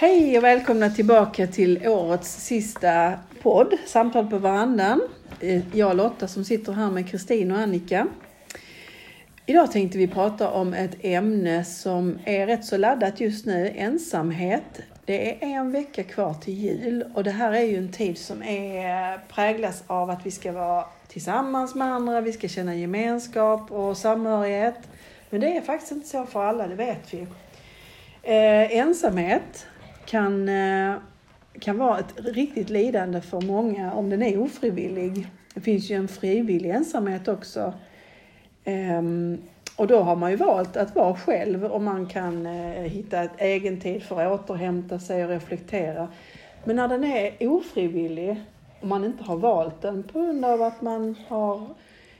Hej och välkomna tillbaka till årets sista podd, Samtal på verandan. Eh, jag Jag Lotta som sitter här med Kristin och Annika. Idag tänkte vi prata om ett ämne som är rätt så laddat just nu, ensamhet. Det är en vecka kvar till jul och det här är ju en tid som är, präglas av att vi ska vara tillsammans med andra, vi ska känna gemenskap och samhörighet. Men det är faktiskt inte så för alla, det vet vi. Eh, ensamhet kan, eh, kan vara ett riktigt lidande för många om den är ofrivillig. Det finns ju en frivillig ensamhet också. Ehm, och då har man ju valt att vara själv och man kan eh, hitta ett egen tid för att återhämta sig och reflektera. Men när den är ofrivillig och man inte har valt den på grund av att man har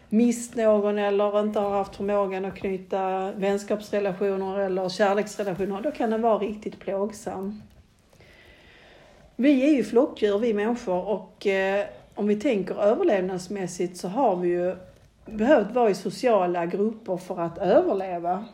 mist någon eller inte har haft förmågan att knyta vänskapsrelationer eller kärleksrelationer, då kan den vara riktigt plågsam. Vi är ju flockdjur vi människor och eh, om vi tänker överlevnadsmässigt så har vi ju behövt vara i sociala grupper för att överleva.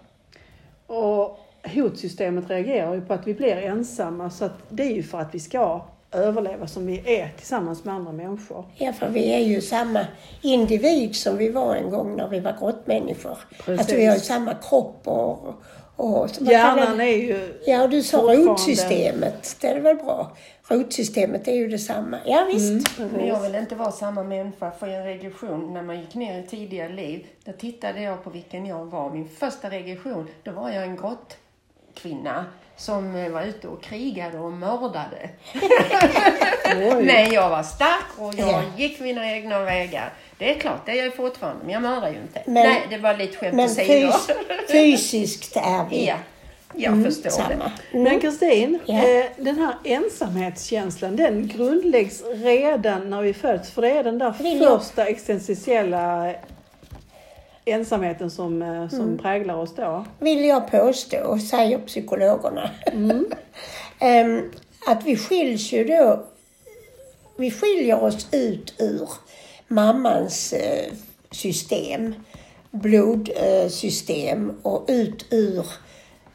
Och hotsystemet reagerar ju på att vi blir ensamma så att det är ju för att vi ska överleva som vi är tillsammans med andra människor. Ja, för vi är ju samma individ som vi var en gång när vi var grottmänniskor. Precis. Att vi har ju samma kropp och... och Hjärnan är ju Ja, du sa rotsystemet. Det är väl bra. Rotsystemet är ju detsamma. Ja, visst. Men jag vill inte vara samma människa för i en regression när man gick ner i tidigare liv. Då tittade jag på vilken jag var. Min första regression, då var jag en grottkvinna som eh, var ute och krigade och mördade. Men jag var stark och jag Ja. gick mina egna vägar. Det är klart, det är jag fortfarande, men jag mördar ju inte. Men- Nej, det var lite skämt Men fys fysiskt är vi Ja, jag förstår det. samma. Men Kristin, Ja. eh, den här ensamhetskänslan den grundläggs redan när vi föds. För det är den där Vill jag- första existentiella ensamheten som, eh, som Mm. präglar oss då. vill jag påstå, säger psykologerna. Ehm, att vi skiljs ju då, vi skiljer oss ut ur mammans eh, system, blodsystem och ut ur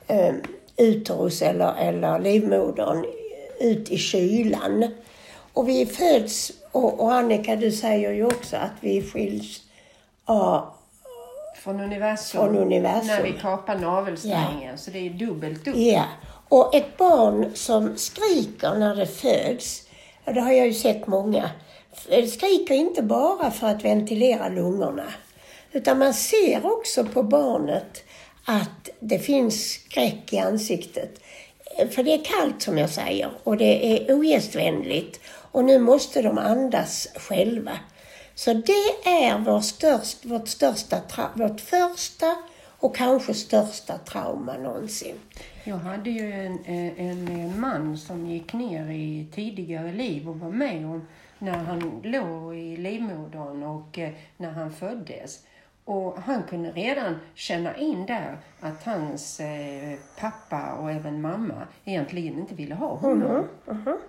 eh, uterus eller, eller livmodern, ut i kylan. Och vi föds, och, och Annika du säger ju också att vi skiljs av Från universum. Från universum. När vi kapar navelsträngen. Så det är dubbelt upp. Ja, och ett barn som skriker när det föds, det har jag ju sett många, Eh, skriker inte bara för att ventilera lungorna. Utan man ser också på barnet att det finns skräck i ansiktet. Eh, för det är kallt som jag säger och det är ogästvänligt. Och nu måste de andas själva. Så det är vår störst, vårt, största, vårt första och kanske största trauma någonsin. Jag hade ju en, en, en man som gick ner i tidigare liv och var med om när han låg i livmodern och eh, när han föddes. Och han kunde redan känna in där att hans eh, pappa och även mamma egentligen inte ville ha honom.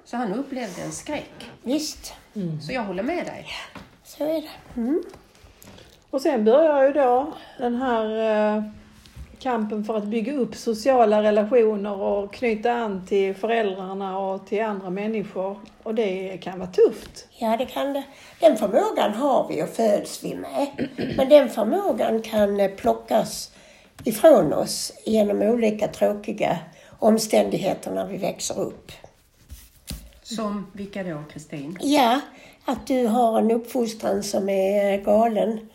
Så han upplevde en skräck. Visst, Så jag håller med dig. så är det. Mm. Och sen börjar ju då den här eh, kampen för att bygga upp sociala relationer och knyta an till föräldrarna och till andra människor. Och det kan vara tufft. Ja, det kan det. Den förmågan har vi och föds vi med. Men den förmågan kan plockas ifrån oss genom olika tråkiga omständigheter när vi växer upp. Som vilka då, Kristin? Ja, att du har en uppfostran som är galen.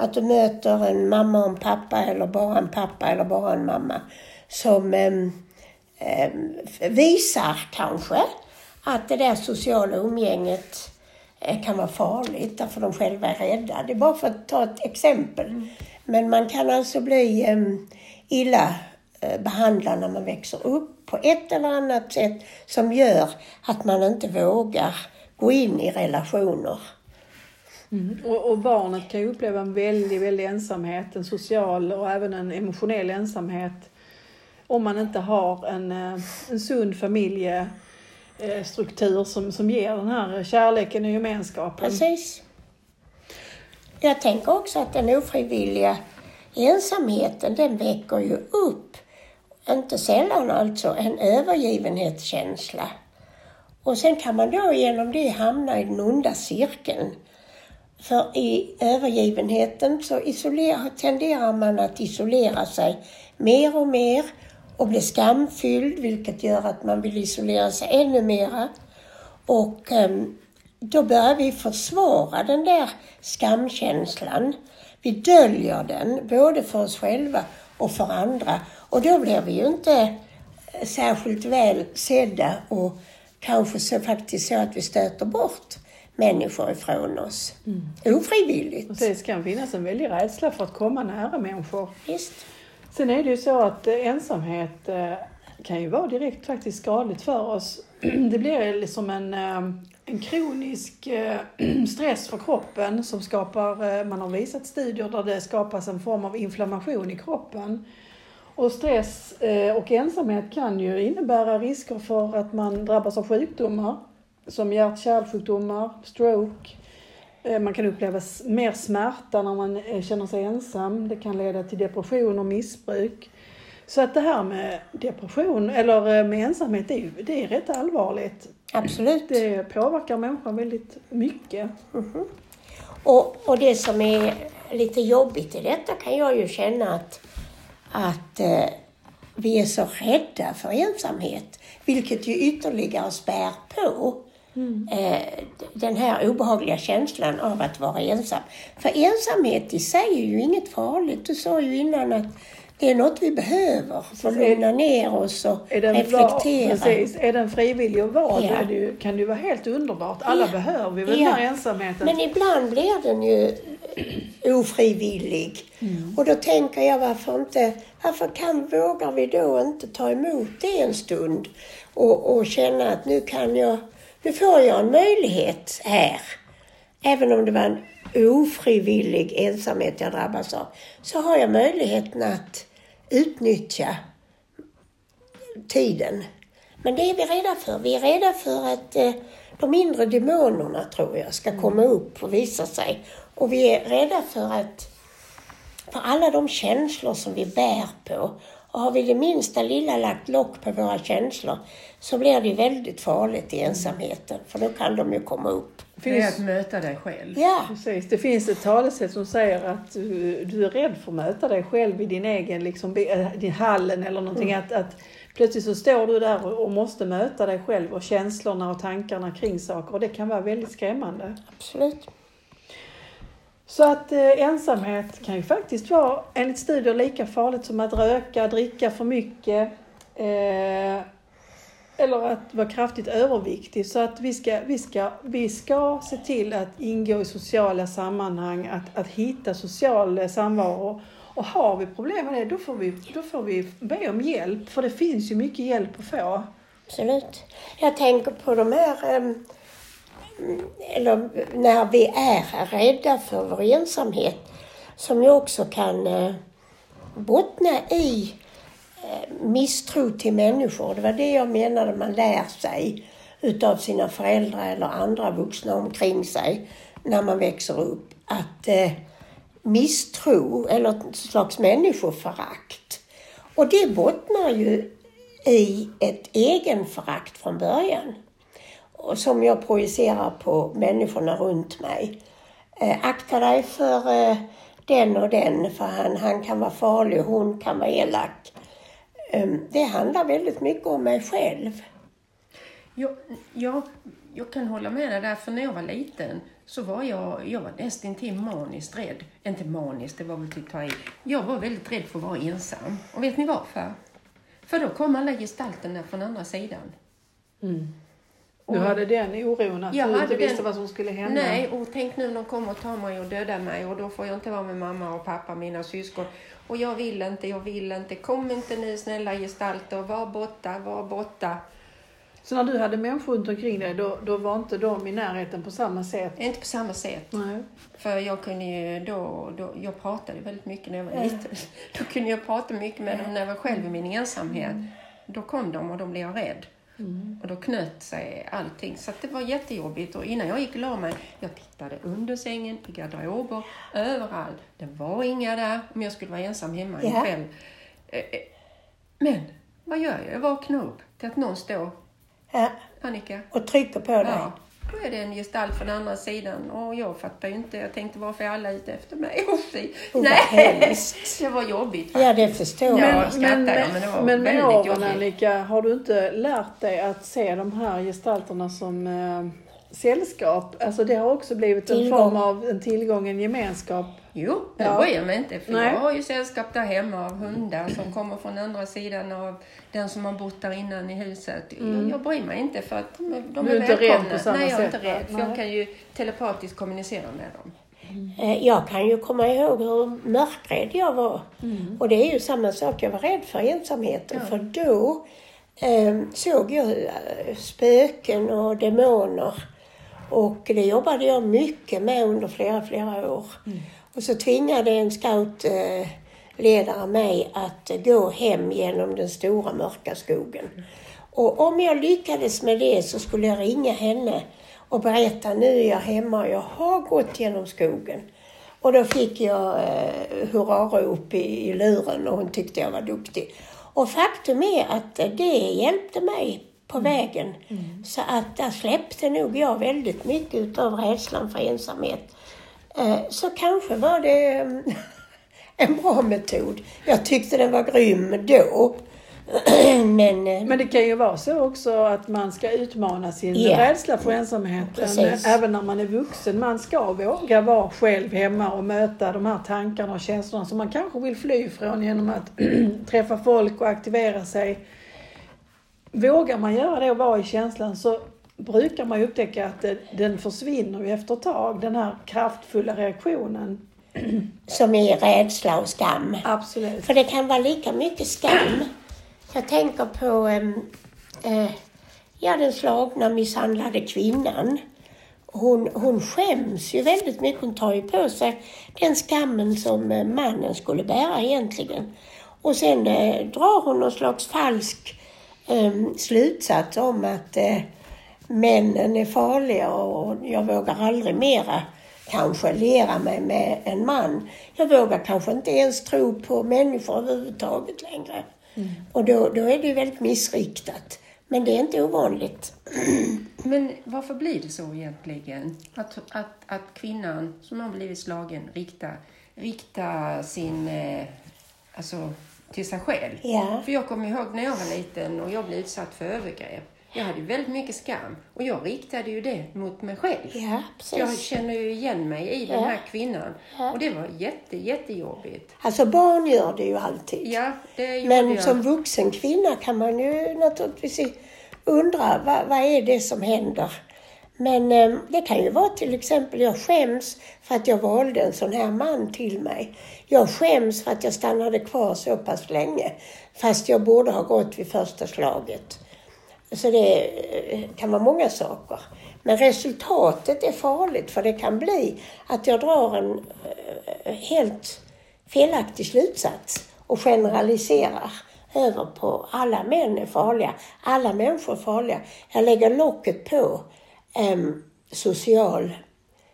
Att du möter en mamma och en pappa eller bara en pappa eller bara en mamma som em, visar kanske att det där sociala umgänget eh, kan vara farligt därför de själva är rädda. Det är bara för att ta ett exempel. Men man kan alltså bli em, illa eh, behandlad när man växer upp på ett eller annat sätt som gör att man inte vågar gå in i relationer. Mm. Och, och barnet kan ju uppleva en väldig, väldig ensamhet, en social och även en emotionell ensamhet om man inte har en, eh, en sund familjestruktur som, som ger den här kärleken och gemenskapen. Precis. Jag tänker också att den ofrivilliga ensamheten, den väcker ju upp inte sällan alltså, en övergivenhetskänsla. Och sen kan man då genom det hamna i den onda cirkeln. För i övergivenheten så isolerar, tenderar man att isolera sig mer och mer och bli skamfylld, vilket gör att man vill isolera sig ännu mera. Och ehm, då börjar vi försvara den där skamkänslan. Vi döljer den, både för oss själva och för andra. Och då blir vi ju inte eh, särskilt väl sedda och kanske så faktiskt så att vi stöter bort människor ifrån oss. Mm. Ofrivilligt. Det kan finnas en väldig rädsla för att komma nära människor. Visst. Sen är det ju så att eh, ensamhet eh, kan ju vara direkt faktiskt skadligt för oss. Det blir liksom en, eh, en kronisk stress för kroppen som skapar, man har visat studier där det skapas en form av inflammation i kroppen. Och stress och ensamhet kan ju innebära risker för att man drabbas av sjukdomar som hjärt-kärlsjukdomar, stroke. Man kan uppleva mer smärta när man känner sig ensam. Det kan leda till depression och missbruk. Så att det här med depression eller med ensamhet, det är, det är rätt allvarligt. Absolut. Det påverkar människan väldigt mycket. Mm -hmm. och, och det som är lite jobbigt i detta kan jag ju känna att, att eh, vi är så rädda för ensamhet, vilket ju ytterligare spär på mm. eh, den här obehagliga känslan av att vara ensam. För ensamhet i sig är ju inget farligt. Du sa ju innan att det är något vi behöver för att lugna ner oss och reflektera. Var, precis. Är den frivillig och vald ja. det, kan det ju vara helt underbart. Alla ja. behöver vi väl ja. den här ensamheten. Men ibland blir den ju ofrivillig. Mm. Och då tänker jag varför inte, varför kan, vågar vi då inte ta emot det en stund och, och känna att nu kan jag, nu får jag en möjlighet här. Även om det var en ofrivillig ensamhet jag drabbas av, så har jag möjligheten att utnyttja tiden. Men det är vi rädda för. Vi är rädda för att eh, de inre demonerna, tror jag, ska komma upp och visa sig. Och vi är rädda för att för alla de känslor som vi bär på. Och har vi det minsta lilla lagt lock på våra känslor så blir det väldigt farligt i ensamheten. För då kan de ju komma upp. Det är att möta dig själv. Ja. Precis. Det finns ett talesätt som säger att du, du är rädd för att möta dig själv i din egen liksom, äh, din hallen eller någonting. Mm. Att, att plötsligt så står du där och måste möta dig själv och känslorna och tankarna kring saker. Och det kan vara väldigt skrämmande. Absolut. Så att eh, ensamhet kan ju faktiskt vara enligt studier lika farligt som att röka, dricka för mycket. Eh, eller att vara kraftigt överviktig. Så att vi ska, vi ska, vi ska se till att ingå i sociala sammanhang, att, att hitta social eh, samvaro. Och har vi problem med det, då får, vi, då får vi be om hjälp. För det finns ju mycket hjälp att få. Absolut. Jag tänker på de här, ehm, eller när vi är rädda för vår ensamhet, som ju också kan eh, bottna i Eh, misstro till människor. Det var det jag menade man lär sig utav sina föräldrar eller andra vuxna omkring sig när man växer upp. Att eh, misstro eller ett slags människoförakt. Och det bottnar ju i ett egenförakt från början. Och som jag projicerar på människorna runt mig. Eh, akta dig för eh, den och den för han, han kan vara farlig, hon kan vara elak. Ehm, det handlar väldigt mycket om mig själv. Ja, ja, jag kan hålla med dig där, för när jag var liten så var jag, jag var nästintill maniskt rädd. Inte maniskt, det var väl typ ta i. Jag var väldigt rädd för att vara ensam. Och vet ni varför? För då kom alla gestalterna från andra sidan. Mm. Du hade den oron att du inte visste den, vad som skulle hända? Nej, och tänk nu de kommer och tar mig och dödar mig och då får jag inte vara med mamma och pappa, mina syskon. Och jag vill inte, jag vill inte. Kom inte ni snälla gestalter, var borta, var borta. Så när du hade människor runt omkring dig, då, då var inte de i närheten på samma sätt? Inte på samma sätt. Nej. För jag kunde ju då, då, jag pratade väldigt mycket när jag var liten. Då kunde jag prata mycket med dem när jag var själv i min ensamhet. Då kom de och då blev jag rädd. Mm. Och då knöt sig allting. Så det var jättejobbigt. Och innan jag gick och la mig, jag tittade under sängen, i garderober, överallt. Det var inga där om jag skulle vara ensam hemma yeah. en kväll. Eh, eh, men vad gör jag? Jag vaknar upp till att någon står, Ja, Annika, och trycker på dig. Ja, då är det en gestalt från andra sidan och jag fattar ju inte. Jag tänkte varför är alla ute efter mig? Oh. Oh, Nej, hemskt. det var jobbigt Ja, det förstår Ja, jag. jag skrattar, ja, men det var men med väldigt åren jobbigt. Annika, har du inte lärt dig att se de här gestalterna som eh, sällskap? Alltså det har också blivit en Tillgång. form av en tillgång, en gemenskap. Jo, det Ja. bryr jag mig inte. För Nej. jag har ju sällskap där hemma av hundar som kommer från andra sidan av den som har bott där innan i huset. Jag, jag bryr mig inte för att de, är- de Du är är inte rädd på samma Nej, jag är inte rädd. För jag kan ju telepatiskt kommunicera med dem. Eh, Jag kan ju komma ihåg hur mörkrädd jag var. Och det är ju samma sak, jag var rädd för ensamheten. För då eh, såg jag eh, spöken och demoner. Och det jobbade jag mycket med under flera, flera år. Och så tvingade en scoutledare ledare mig att gå hem genom den stora mörka skogen. Och om jag lyckades med det så skulle jag ringa henne och berätta nu är jag hemma och jag har gått genom skogen. Och då fick jag eh, hurrarop i, i luren och hon tyckte jag var duktig. Och faktum är att det hjälpte mig på vägen. Så att där släppte nog jag väldigt mycket utav rädslan för ensamhet. Eh, så kanske var det eh, en bra metod. Jag tyckte den var grym då. Men, eh, Men det kan ju vara så också att man ska utmana sin Ja. rädsla för ensamheten. Precis. Även när man är vuxen. Man ska våga vara själv hemma och möta de här tankarna och känslorna som man kanske vill fly från genom att träffa folk och aktivera sig. Vågar man göra det och vara i känslan så brukar man ju upptäcka att den försvinner ju efter ett tag. Den här kraftfulla reaktionen. som är rädsla och skam. Absolut. För det kan vara lika mycket skam. Jag tänker på eh, ja, den slagna, misshandlade kvinnan. Hon, hon skäms ju väldigt mycket. Hon tar ju på sig den skammen som eh, mannen skulle bära egentligen. Och sen eh, drar hon någon slags falsk eh, slutsats om att eh, männen är farliga och jag vågar aldrig mera kanske liera mig med en man. Jag vågar kanske inte ens tro på människor överhuvudtaget längre. Och då, då är det ju väldigt missriktat. Men det är inte ovanligt. Men varför blir det så egentligen? Att, att, att kvinnan som har blivit slagen riktar, riktar sin, eh, alltså till sig själv. Ja. För jag kommer ihåg när jag var liten och jag blev utsatt för övergrepp. Jag hade ju väldigt mycket skam och jag riktade ju det mot mig själv. Ja, Jag precis. känner ju igen mig i den här kvinnan. Och det var jätte, jättejobbigt. Alltså barn gör det ju alltid. Ja, det Men jag. som vuxen kvinna kan man ju naturligtvis undra vad, vad är det som händer? Men eh, det kan ju vara till exempel, jag skäms för att jag valde en sån här man till mig. Jag skäms för att jag stannade kvar så pass länge. Fast jag borde ha gått vid första slaget. Så det eh, kan vara många saker. Men resultatet är farligt för det kan bli att jag drar en eh, helt felaktig slutsats och generaliserar över på alla män är farliga, alla människor är farliga. Jag lägger locket på em, social,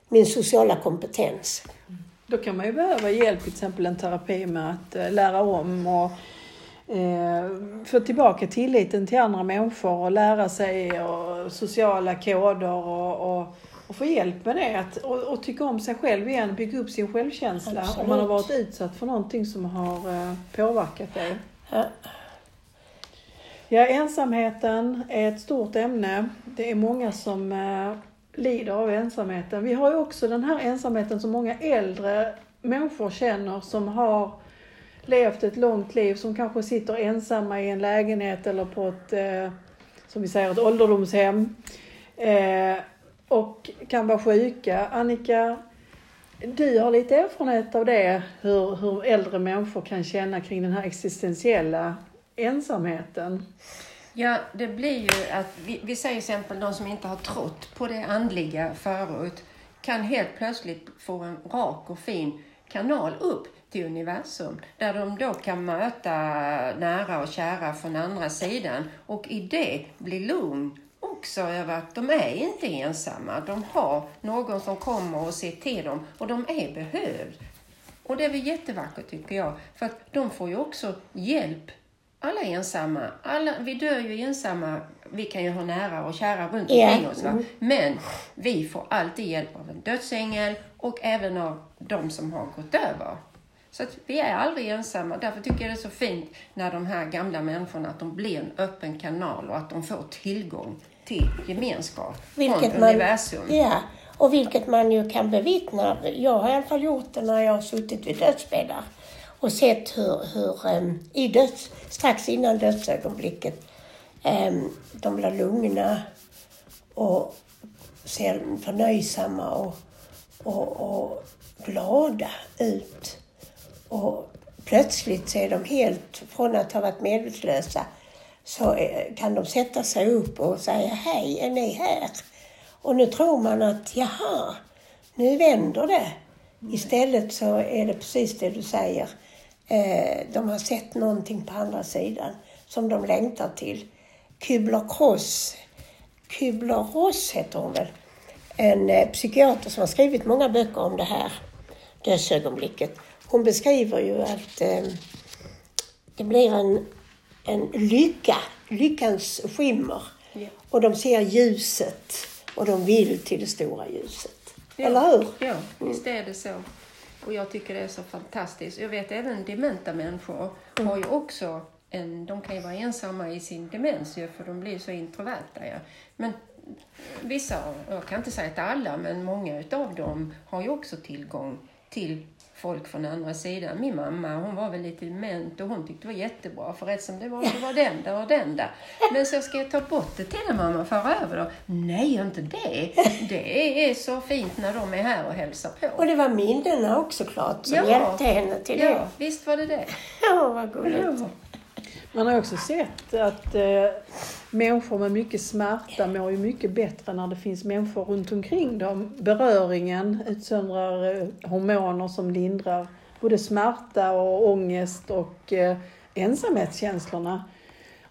min sociala kompetens. Då kan man ju behöva hjälp, till exempel en terapi med att eh, lära om och få tillbaka tilliten till andra människor och lära sig och sociala koder och, och, och få hjälp med det. Att, och, och tycka om sig själv igen, bygga upp sin självkänsla om man har varit utsatt för någonting som har eh, påverkat dig. Ja. Ja, ensamheten är ett stort ämne. Det är många som eh, lider av ensamheten. Vi har ju också den här ensamheten som många äldre människor känner som har levt ett långt liv, som kanske sitter ensamma i en lägenhet eller på ett, eh, som vi säger, ett ålderdomshem. Eh, och kan vara sjuka. Annika, du har lite erfarenhet av det, hur, hur äldre människor kan känna kring den här existentiella ensamheten. Ja, det blir ju att, vi, vi säger till exempel de som inte har trott på det andliga förut, kan helt plötsligt få en rak och fin kanal upp till universum, där de då kan möta nära och kära från andra sidan och i det bli lugn också över att de är inte ensamma. De har någon som kommer och ser till dem och de är behövd. Och det är väl jättevackert tycker jag, för att de får ju också hjälp alla är ensamma. Alla, vi dör ju ensamma. Vi kan ju ha nära och kära runt omkring oss. Va? Men vi får alltid hjälp av en dödsängel och även av de som har gått över. Så att vi är aldrig ensamma. Därför tycker jag det är så fint när de här gamla människorna, att de blir en öppen kanal och att de får tillgång till gemenskap Vilket från man, universum. ja, och vilket man ju kan bevittna. Jag har i alla fall gjort det när jag har suttit vid dödsbäddar och sett hur, hur em, i döds, strax innan dödsögonblicket, um, de blir lugna och ser förnöjsamma och, och, och glada ut. Och plötsligt så är de helt, från att ha varit medvetslösa, så eh, kan de sätta sig upp och säga hej, är ni här? Och nu tror man att jaha, nu vänder det. Istället så är det precis det du säger. Eh, de har sett någonting på andra sidan som de längtar till. Kübler-Ross, Kübler-Ross heter hon väl, en eh, psykiater som har skrivit många böcker om det här dödsögonblicket. Hon beskriver ju att eh, det blir en, en lycka, lyckans skimmer. Ja. Och de ser ljuset och de vill till det stora ljuset. Ja. Eller hur? Ja, visst är det så. Och jag tycker det är så fantastiskt. Jag vet även dementa människor har ju också en, de kan ju vara ensamma i sin demens ju, för de blir så introverta. Ja. Men vissa, jag kan inte säga att alla, men många utav dem har ju också tillgång till folk från andra sidan. Min mamma, hon var väl lite dement och hon tyckte det var jättebra för rätt som det var så var den där och den där. Men så ska jag ta bort det till dig mamma och föra över då? Nej, inte det. Det är så fint när de är här och hälsar på. Och det var minnena också klart som Ja. hjälpte henne till Ja, det. visst var det det. Ja, vad gulligt. Man har också sett att eh, människor med mycket smärta mår ju mycket bättre när det finns människor runt omkring dem. Beröringen utsöndrar eh, hormoner som lindrar både smärta och ångest och eh, ensamhetskänslorna.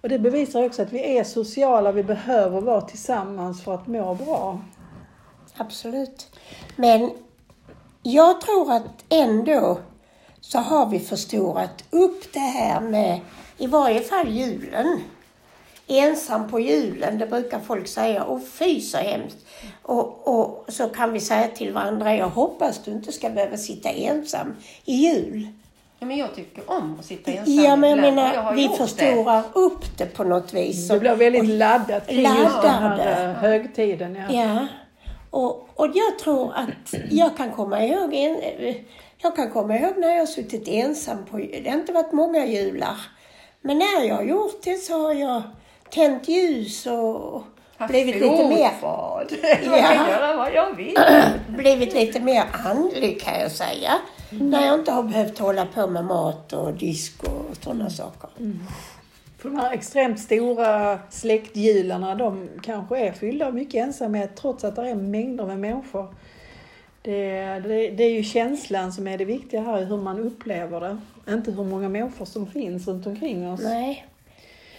Och det bevisar också att vi är sociala, vi behöver vara tillsammans för att må bra. Absolut. Men jag tror att ändå så har vi förstorat upp det här med, i varje fall julen. Ensam på julen, det brukar folk säga. Och fy så hemskt. Och, och så kan vi säga till varandra, jag hoppas du inte ska behöva sitta ensam i jul. Ja, men jag tycker om att sitta ensam Ja, men jag menar, har vi förstorar upp det på något vis. Det blir väldigt laddat kring just den Laddade. här eh, högtiden. Ja. Ja. Och, och jag tror att jag kan komma ihåg en, jag kan komma ihåg när jag har suttit ensam på Det har inte varit många jular. Men när jag har gjort det så har jag tänt ljus och blivit lite mer. Ja. Jag vill. blivit lite mer andlig kan jag säga. När jag inte har behövt hålla på med mat och disk och sådana saker. För de här extremt stora släktjularna, de kanske är fyllda av mycket ensamhet trots att det är mängder med människor. Det, det, det är ju känslan som är det viktiga här, hur man upplever det. Inte hur många människor som finns runt omkring oss. Nej,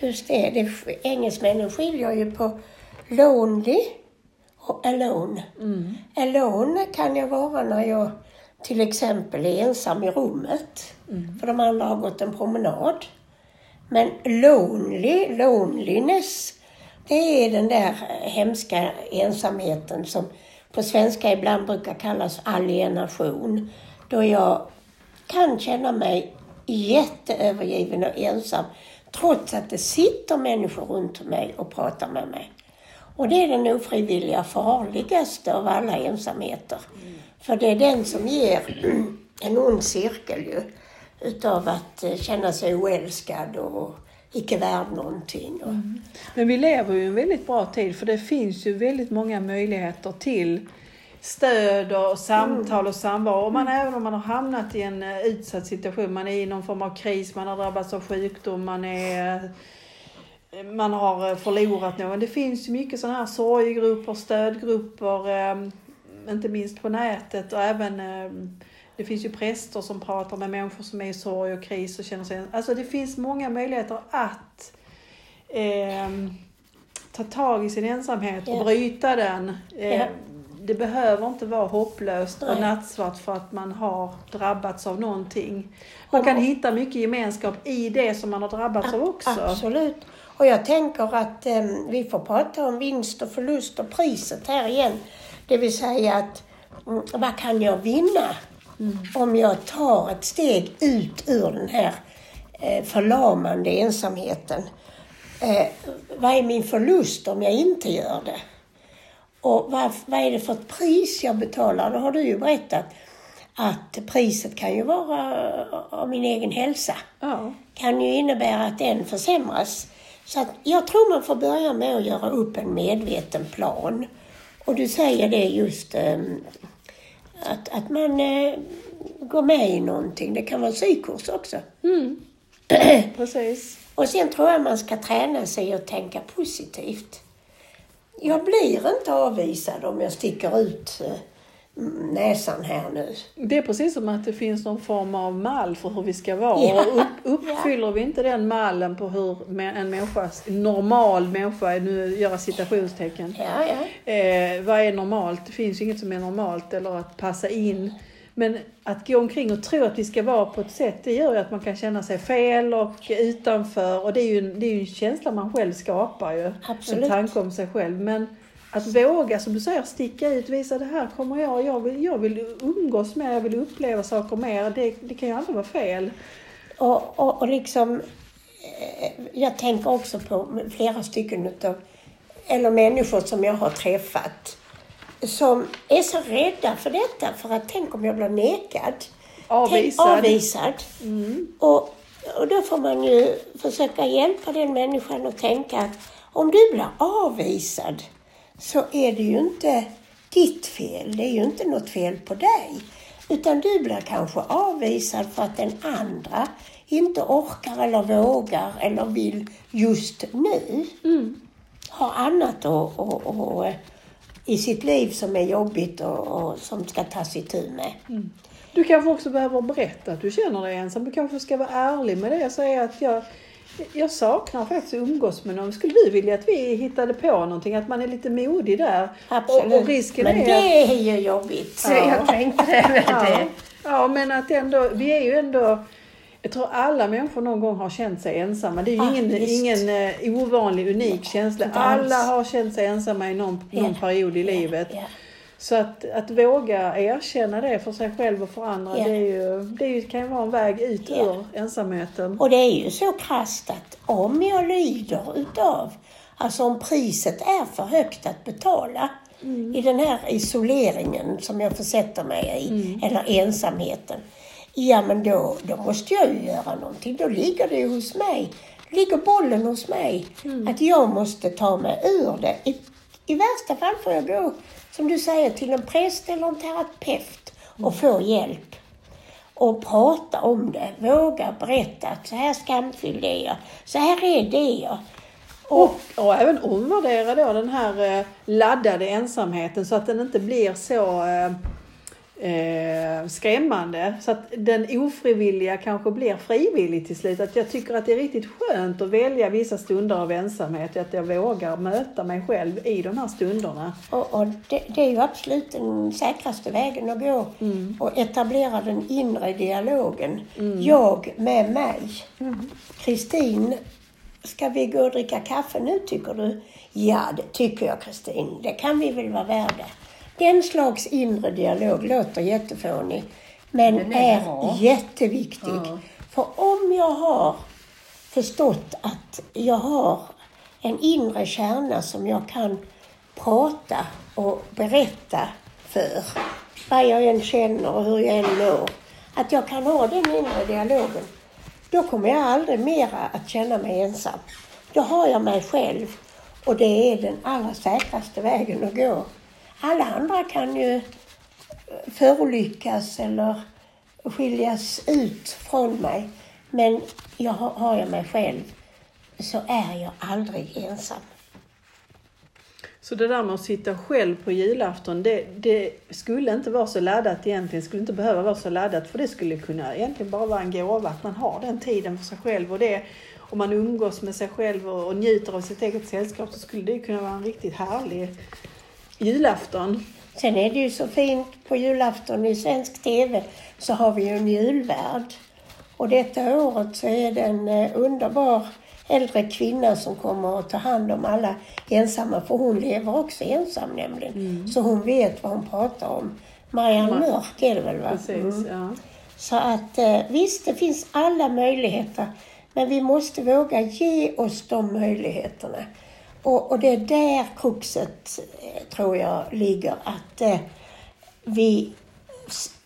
just det. det engelsmännen skiljer ju på lonely och alone. Alone kan jag vara när jag till exempel är ensam i rummet. För de andra har gått en promenad. Men lonely, loneliness, det är den där hemska ensamheten som på svenska ibland brukar kallas alienation. Då jag kan känna mig jätteövergiven och ensam trots att det sitter människor runt mig och pratar med mig. Och det är den ofrivilliga farligaste av alla ensamheter. För det är den som ger en ond cirkel ju, utav att eh, känna sig oälskad och icke värd någonting. Och, Men vi lever ju i en väldigt bra tid för det finns ju väldigt många möjligheter till stöd och samtal och samvaro. Och man, även om man har hamnat i en eh, utsatt situation, man är i någon form av kris, man har drabbats av sjukdom, man är man har eh, förlorat någon. Det finns ju mycket sådana här sorgegrupper, stödgrupper, eh, inte minst på nätet och även eh, det finns ju präster som pratar med människor som är i sorg och kris och känner sig... Alltså det finns många möjligheter att eh, ta tag i sin ensamhet och Ja. bryta den. Eh, Ja. det behöver inte vara hopplöst och Nej. nattsvart för att man har drabbats av någonting. Man kan hitta mycket gemenskap i det som man har drabbats av också. Absolut. Och jag tänker att eh, vi får prata om vinst och förlust och priset här igen. Det vill säga att mm, vad kan jag vinna om jag tar ett steg ut ur den här eh, förlamande ensamheten? Eh, vad är min förlust om jag inte gör det? Och vad, vad är det för ett pris jag betalar? Det har du ju berättat. Att priset kan ju vara eh, av min egen hälsa Ja. kan ju innebära att den försämras. Så att jag tror man får börja med att göra upp en medveten plan. Och du säger det just eh, att, att man eh, går med i någonting. Det kan vara sykurs också. Mm. Precis. Och sen tror jag man ska träna sig att tänka positivt. Jag blir inte avvisad om jag sticker ut eh, näsan här nu. Det är precis som att det finns någon form av mall för hur vi ska vara. Ja. Och upp, uppfyller vi inte den mallen på hur en människa, en normal människa, nu gör jag citationstecken. Ja, ja. Eh, vad är normalt? Det finns ju inget som är normalt eller att passa in. Men att gå omkring och tro att vi ska vara på ett sätt, det gör ju att man kan känna sig fel och utanför. Och det är ju, en- det är ju en känsla man själv skapar ju. Absolut. En tanke om sig själv. Men att våga, som du säger, sticka ut, visa det här kommer jag, jag vill, jag vill umgås med, jag vill uppleva saker mer. Det, det kan ju aldrig vara fel. Och, och, och liksom, eh, jag tänker också på flera stycken utav, eller människor som jag har träffat, som är så rädda för detta, för att tänk om jag blir nekad. Avvisad. Tänk, avvisad. Mm. Och, och då får man ju försöka hjälpa den människan att tänka att om du blir avvisad så är det ju inte ditt fel. Det är ju inte något fel på dig. Utan du blir kanske avvisad för att den andra inte orkar eller vågar eller vill just nu. Har annat och, och, och, i sitt liv som är jobbigt och, och som ska tas itu med. Du kanske också behöver berätta att du känner dig ensam. Du kanske ska vara ärlig med det och säga att jag, jag saknar faktiskt att umgås med någon. Skulle du vilja att vi hittade på någonting? Att man är lite modig där? Absolut. Och, och risken Men är att... det är ju jobbigt. Så jag tänkte det. Ja, ja, men att ändå, vi är ju ändå... Jag tror alla människor någon gång har känt sig ensamma. Det är ju Ja, ingen, ingen eh, ovanlig, unik känsla. Alla har känt sig ensamma i någon, någon Ja. period i livet. Ja. Så att, att våga erkänna det för sig själv och för andra, Ja. det, är ju, det kan ju vara en väg ut Ja. ur ensamheten. Och det är ju så krasst att om jag lider utav, alltså om priset är för högt att betala i den här isoleringen som jag försätter mig i, eller ensamheten. Ja men då, då måste jag ju göra någonting. Då ligger det ju hos mig. Ligger bollen hos mig. Att jag måste ta mig ur det. I, I värsta fall får jag gå, som du säger, till en präst eller en terapeut och få hjälp och prata om det. Våga berätta att så här skamfylld är jag. Så här är det jag. Och, och även omvärdera då den här eh, laddade ensamheten så att den inte blir så eh, eh, skrämmande. Så att den ofrivilliga kanske blir frivillig till slut. Att jag tycker att det är riktigt skönt att välja vissa stunder av ensamhet. Att jag vågar möta mig själv i de här stunderna. Och, och det, det är ju absolut den säkraste vägen att gå. Och etablera den inre dialogen. Jag med mig. Kristin, ska vi gå och dricka kaffe nu tycker du? Ja, det tycker jag Kristin. Det kan vi väl vara värda. Den slags inre dialog låter jättefånig. Men är är jätteviktig. Ja. För om jag har förstått att jag har en inre kärna som jag kan prata och berätta för vad jag än känner och hur jag än mår. Att jag kan ha den inre dialogen. Då kommer jag aldrig mera att känna mig ensam. Då har jag mig själv och det är den allra säkraste vägen att gå. Alla andra kan ju eh, förolyckas eller skiljas ut från mig. Men jag har, jag mig själv så är jag aldrig ensam. Så det där med att sitta själv på julafton, det, det skulle inte vara så laddat egentligen. skulle inte behöva vara så laddat för det skulle kunna egentligen bara vara en gåva att man har den tiden för sig själv. Och det, om man umgås med sig själv och, och njuter av sitt eget sällskap så skulle det kunna vara en riktigt härlig julafton. Sen är det ju så fint på julafton i svensk TV så har vi ju en julvärd. Och detta året så är det en eh, underbar äldre kvinna som kommer att ta hand om alla ensamma, för hon lever också ensam nämligen. Så hon vet vad hon pratar om. Marianne Ma- Mörk är det väl va? Precis, Mm. ja. Så att eh, visst, det finns alla möjligheter. Men vi måste våga ge oss de möjligheterna. Och, och det är där kruxet, eh, tror jag, ligger. Att eh, vi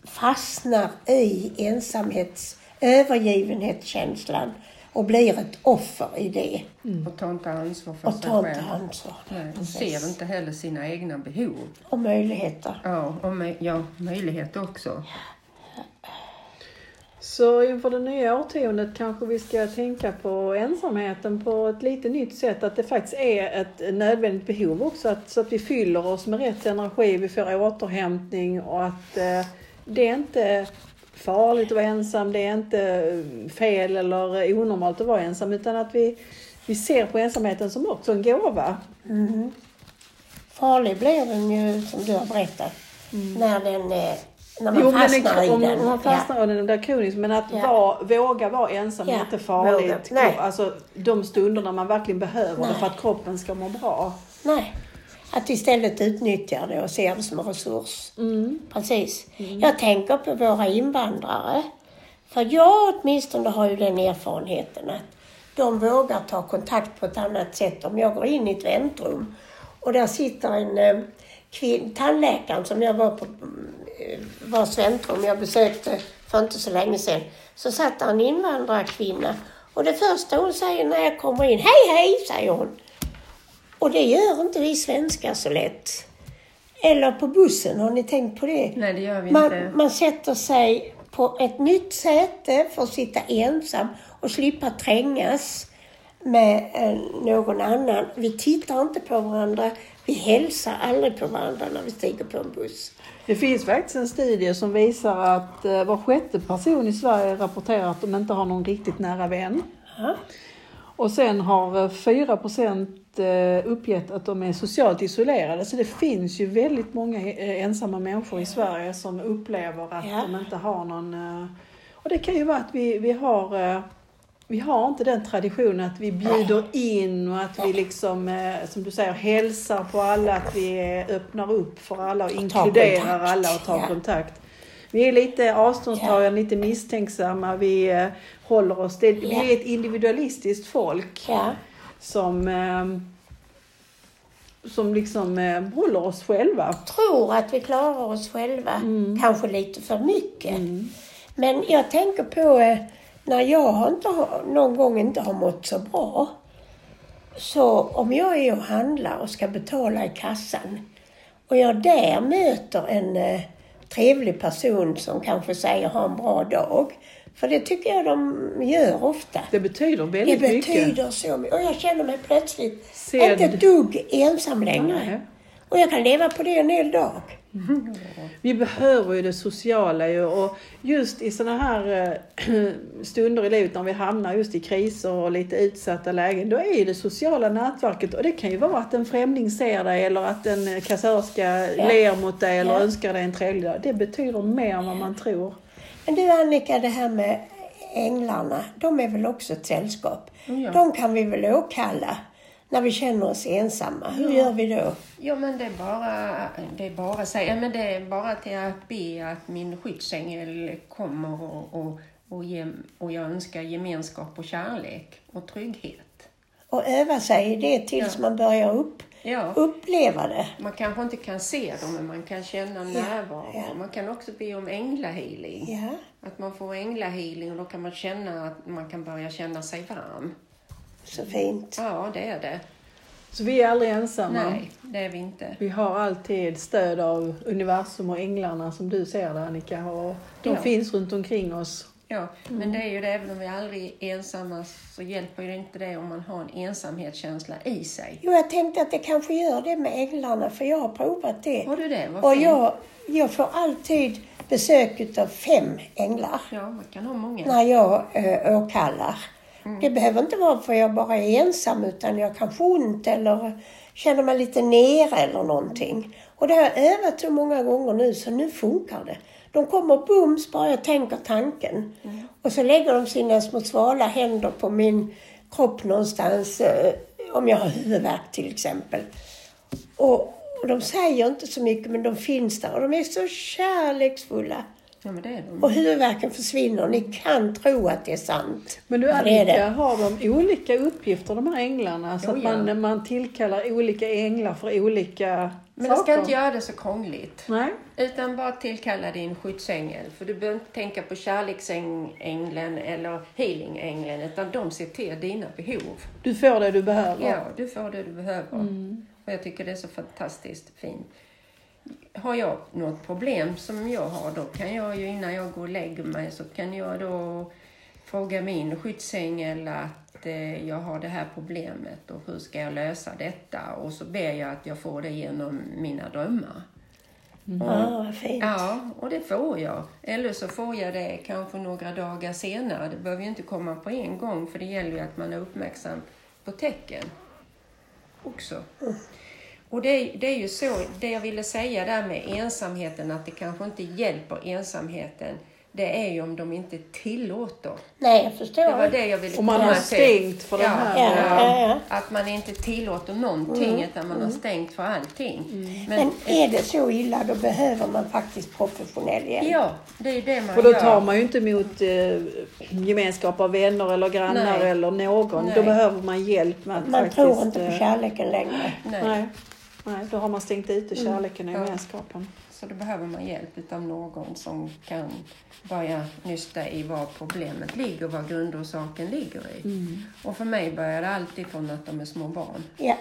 fastnar i ensamhets övergivenhetskänslan och blir ett offer i det. Och tar inte ansvar för Och sig tar själv. ansvar. Nej, och ser inte heller sina egna behov. Och möjligheter. Ja, och ja, möjlighet också. Så inför det nya årtiondet kanske vi ska tänka på ensamheten på ett lite nytt sätt. Att det faktiskt är ett nödvändigt behov också. Att, så att vi fyller oss med rätt energi, vi får återhämtning och att eh, det är inte farligt att vara ensam, det är inte eh, fel eller onormalt att vara ensam. Utan att vi, vi ser på ensamheten som också en gåva. Mhm. Farlig blir den ju, som du har berättat, när, den, eh, när man Mm. Jo, men fastnar i en, om, den. om man fastnar i den där kronisk, men att Ja. vara, våga vara ensam är Ja, inte farligt. Nej. Alltså de stunder när man verkligen behöver det Nej. för att kroppen ska må bra. Ja. Nej. Att istället utnyttja det och se det som en resurs. Mm. Precis. Jag tänker på våra invandrare. För jag åtminstone har ju den erfarenheten att de vågar ta kontakt på ett annat sätt. Om jag går in i ett väntrum och där sitter en eh, kvin- tandläkaren som jag var på vars väntrum jag besökte för inte så länge sedan. Så satt där en invandrarkvinna och det första hon säger när jag kommer in, hej hej, säger hon. Och det gör inte vi svenskar så lätt. Eller på bussen, har ni tänkt på det? Nej, det gör vi Man, inte. man sätter sig på ett nytt säte för att sitta ensam och slippa trängas med eh, någon annan. Vi tittar inte på varandra. Vi hälsar aldrig på varandra när vi stiger på en buss. Det finns faktiskt en studie som visar att eh, var sjätte person i Sverige rapporterar att de inte har någon riktigt nära vän. Och sen har eh, 4 procent eh, uppgett att de är socialt isolerade. Så det finns ju väldigt många eh, ensamma människor i Sverige som upplever att Ja. de inte har någon... eh, Och det kan ju vara att vi, vi har... Vi har inte den traditionen att vi bjuder in och att vi liksom, eh, som du säger, hälsar på alla, att vi eh, öppnar upp för alla och inkluderar kontakt. alla och tar Ja. kontakt. Vi är lite avståndstagande, lite misstänksamma, vi eh, håller oss... Det. Vi är ett individualistiskt folk Ja. som, som liksom håller oss själva. Tror att vi klarar oss själva. Mm. Kanske lite för mycket. Men jag tänker på när jag har inte, har- någon gång inte har mått så bra. Så om jag är och handlar och ska betala i kassan och jag där möter en eh, trevlig person som kanske säger ha en bra dag. För det tycker jag de gör ofta. Det betyder Det väldigt mycket. betyder så mycket. Och jag känner mig plötsligt Sedd. inte ett dugg ensam längre. Nej. Och jag kan leva på det en hel dag. Vi behöver ju det sociala ju och just i sådana här eh, stunder i livet när vi hamnar just i kriser och lite utsatta lägen, då är ju det sociala nätverket och det kan ju vara att en främling ser dig eller att en eh, kassörska Ja. ler mot dig eller Ja. önskar dig en trevlig dag. Det betyder mer än vad man tror. Men du Annika, det här med änglarna, de är väl också ett sällskap? Ja. De kan vi väl åkalla när vi känner oss ensamma. Hur gör vi då? Ja, men det är bara, det är bara säga, men det är bara till att be att min skyddsängel kommer och, och, och, ge, och jag önskar gemenskap och kärlek och trygghet. Och öva sig i det tills Ja. man börjar upp, Ja, uppleva det. man kanske inte kan se dem, men man kan känna närvaro. ja. Man kan också be om änglahealing. Ja, Att man får änglahealing och då kan man känna att man kan börja känna sig varm. Så fint. Ja, det är det. Så vi är aldrig ensamma. Nej, det är vi inte. Vi har alltid stöd av universum och änglarna som du ser det Annika. Och de Ja. finns runt omkring oss. Ja, men det är ju det, även om vi aldrig är ensamma så hjälper ju inte det om man har en ensamhetskänsla i sig. Jo, jag tänkte att det kanske gör det med änglarna, för jag har provat det. Har du det? Vad Och jag, jag får alltid besök av fem änglar Ja, man kan ha många. när jag äh, åkallar. Det behöver inte vara för jag bara är ensam utan jag kan få ont eller känner mig lite nere eller någonting. Och det har jag övat så många gånger nu så nu funkar det. De kommer bums bara jag tänker tanken. Och så lägger de sina små svala händer på min kropp någonstans. eh, Om jag har huvudvärk till exempel. Och, och de säger inte så mycket men de finns där och de är så kärleksfulla. Ja, men det är de. Och huvudvärken försvinner. Ni kan tro att det är sant. Men du Annika, har de olika uppgifter de här änglarna? Så Jo, att ja. man, man tillkallar olika änglar för olika Men du saker? ska inte göra det så krångligt. Nej. Utan bara tillkalla din skyddsängel. För du behöver inte tänka på kärleksängeln eller healingängeln. Utan de ser till dina behov. Du får det du behöver. Ja, du får det du behöver. Och jag tycker det är så fantastiskt fint. Har jag något problem som jag har, då kan jag ju innan jag går och lägger mig så kan jag då fråga min skyddsängel att eh, jag har det här problemet och hur ska jag lösa detta? Och så ber jag att jag får det genom mina drömmar. Ja, vad fint. Ja, och det får jag. Eller så får jag det kanske några dagar senare. Det behöver ju inte komma på en gång för det gäller ju att man är uppmärksam på tecken också. Och det, det är ju så, det jag ville säga där med ensamheten, att det kanske inte hjälper ensamheten, det är ju om de inte tillåter. Nej, jag förstår. Det var det jag ville Om man har stängt för ja, den här. Ja, ja, ja. Att man inte tillåter någonting, utan man har stängt för allting. Men är det så illa, då behöver man faktiskt professionell hjälp. Ja, det är det man För då gör. tar man ju inte emot eh, gemenskap av vänner eller grannar Nej. eller någon. Nej. Då behöver man hjälp med att Man faktiskt... tror inte på eh, kärleken längre. Nej. Nej. Nej, då har man stängt ute kärleken och Ja. gemenskapen. Så då behöver man hjälp av någon som kan börja nysta i var problemet ligger, var grundorsaken ligger i. Mm. Och för mig börjar det alltid från att de är små barn. Ja,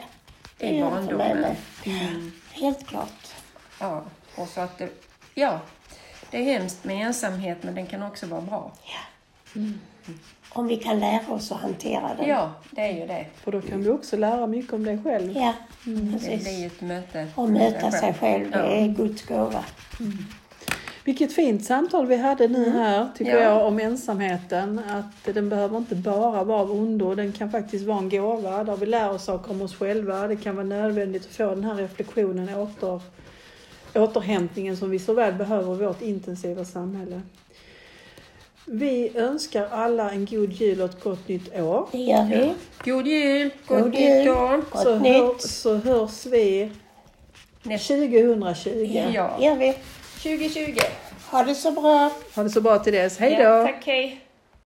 det I det barndomen. med. Helt klart. Ja, och så att det, ja, det är hemskt med ensamhet men den kan också vara bra. Om vi kan lära oss att hantera den. Ja, det är ju det. För då kan du också lära mycket om dig själv. Ja, Det blir precis. ett möte. Och möta sig själv, det Ja. är Guds gåva. Vilket fint samtal vi hade nu här, tycker Ja. jag, om ensamheten. Att den behöver inte bara vara av ondo, den kan faktiskt vara en gåva där vi lär oss saker om oss själva. Det kan vara nödvändigt att få den här reflektionen, åter, återhämtningen som vi så väl behöver i vårt intensiva samhälle. Vi önskar alla en god jul och ett gott nytt år. Det gör vi. God jul, gott God nytt jul. år. Gott Så, nytt. hör, så hörs vi Nästa, 2020. Ja. gör vi. 2020. Ha det så bra. Ha det så bra till dess. Hej då! Ja, tack, hej.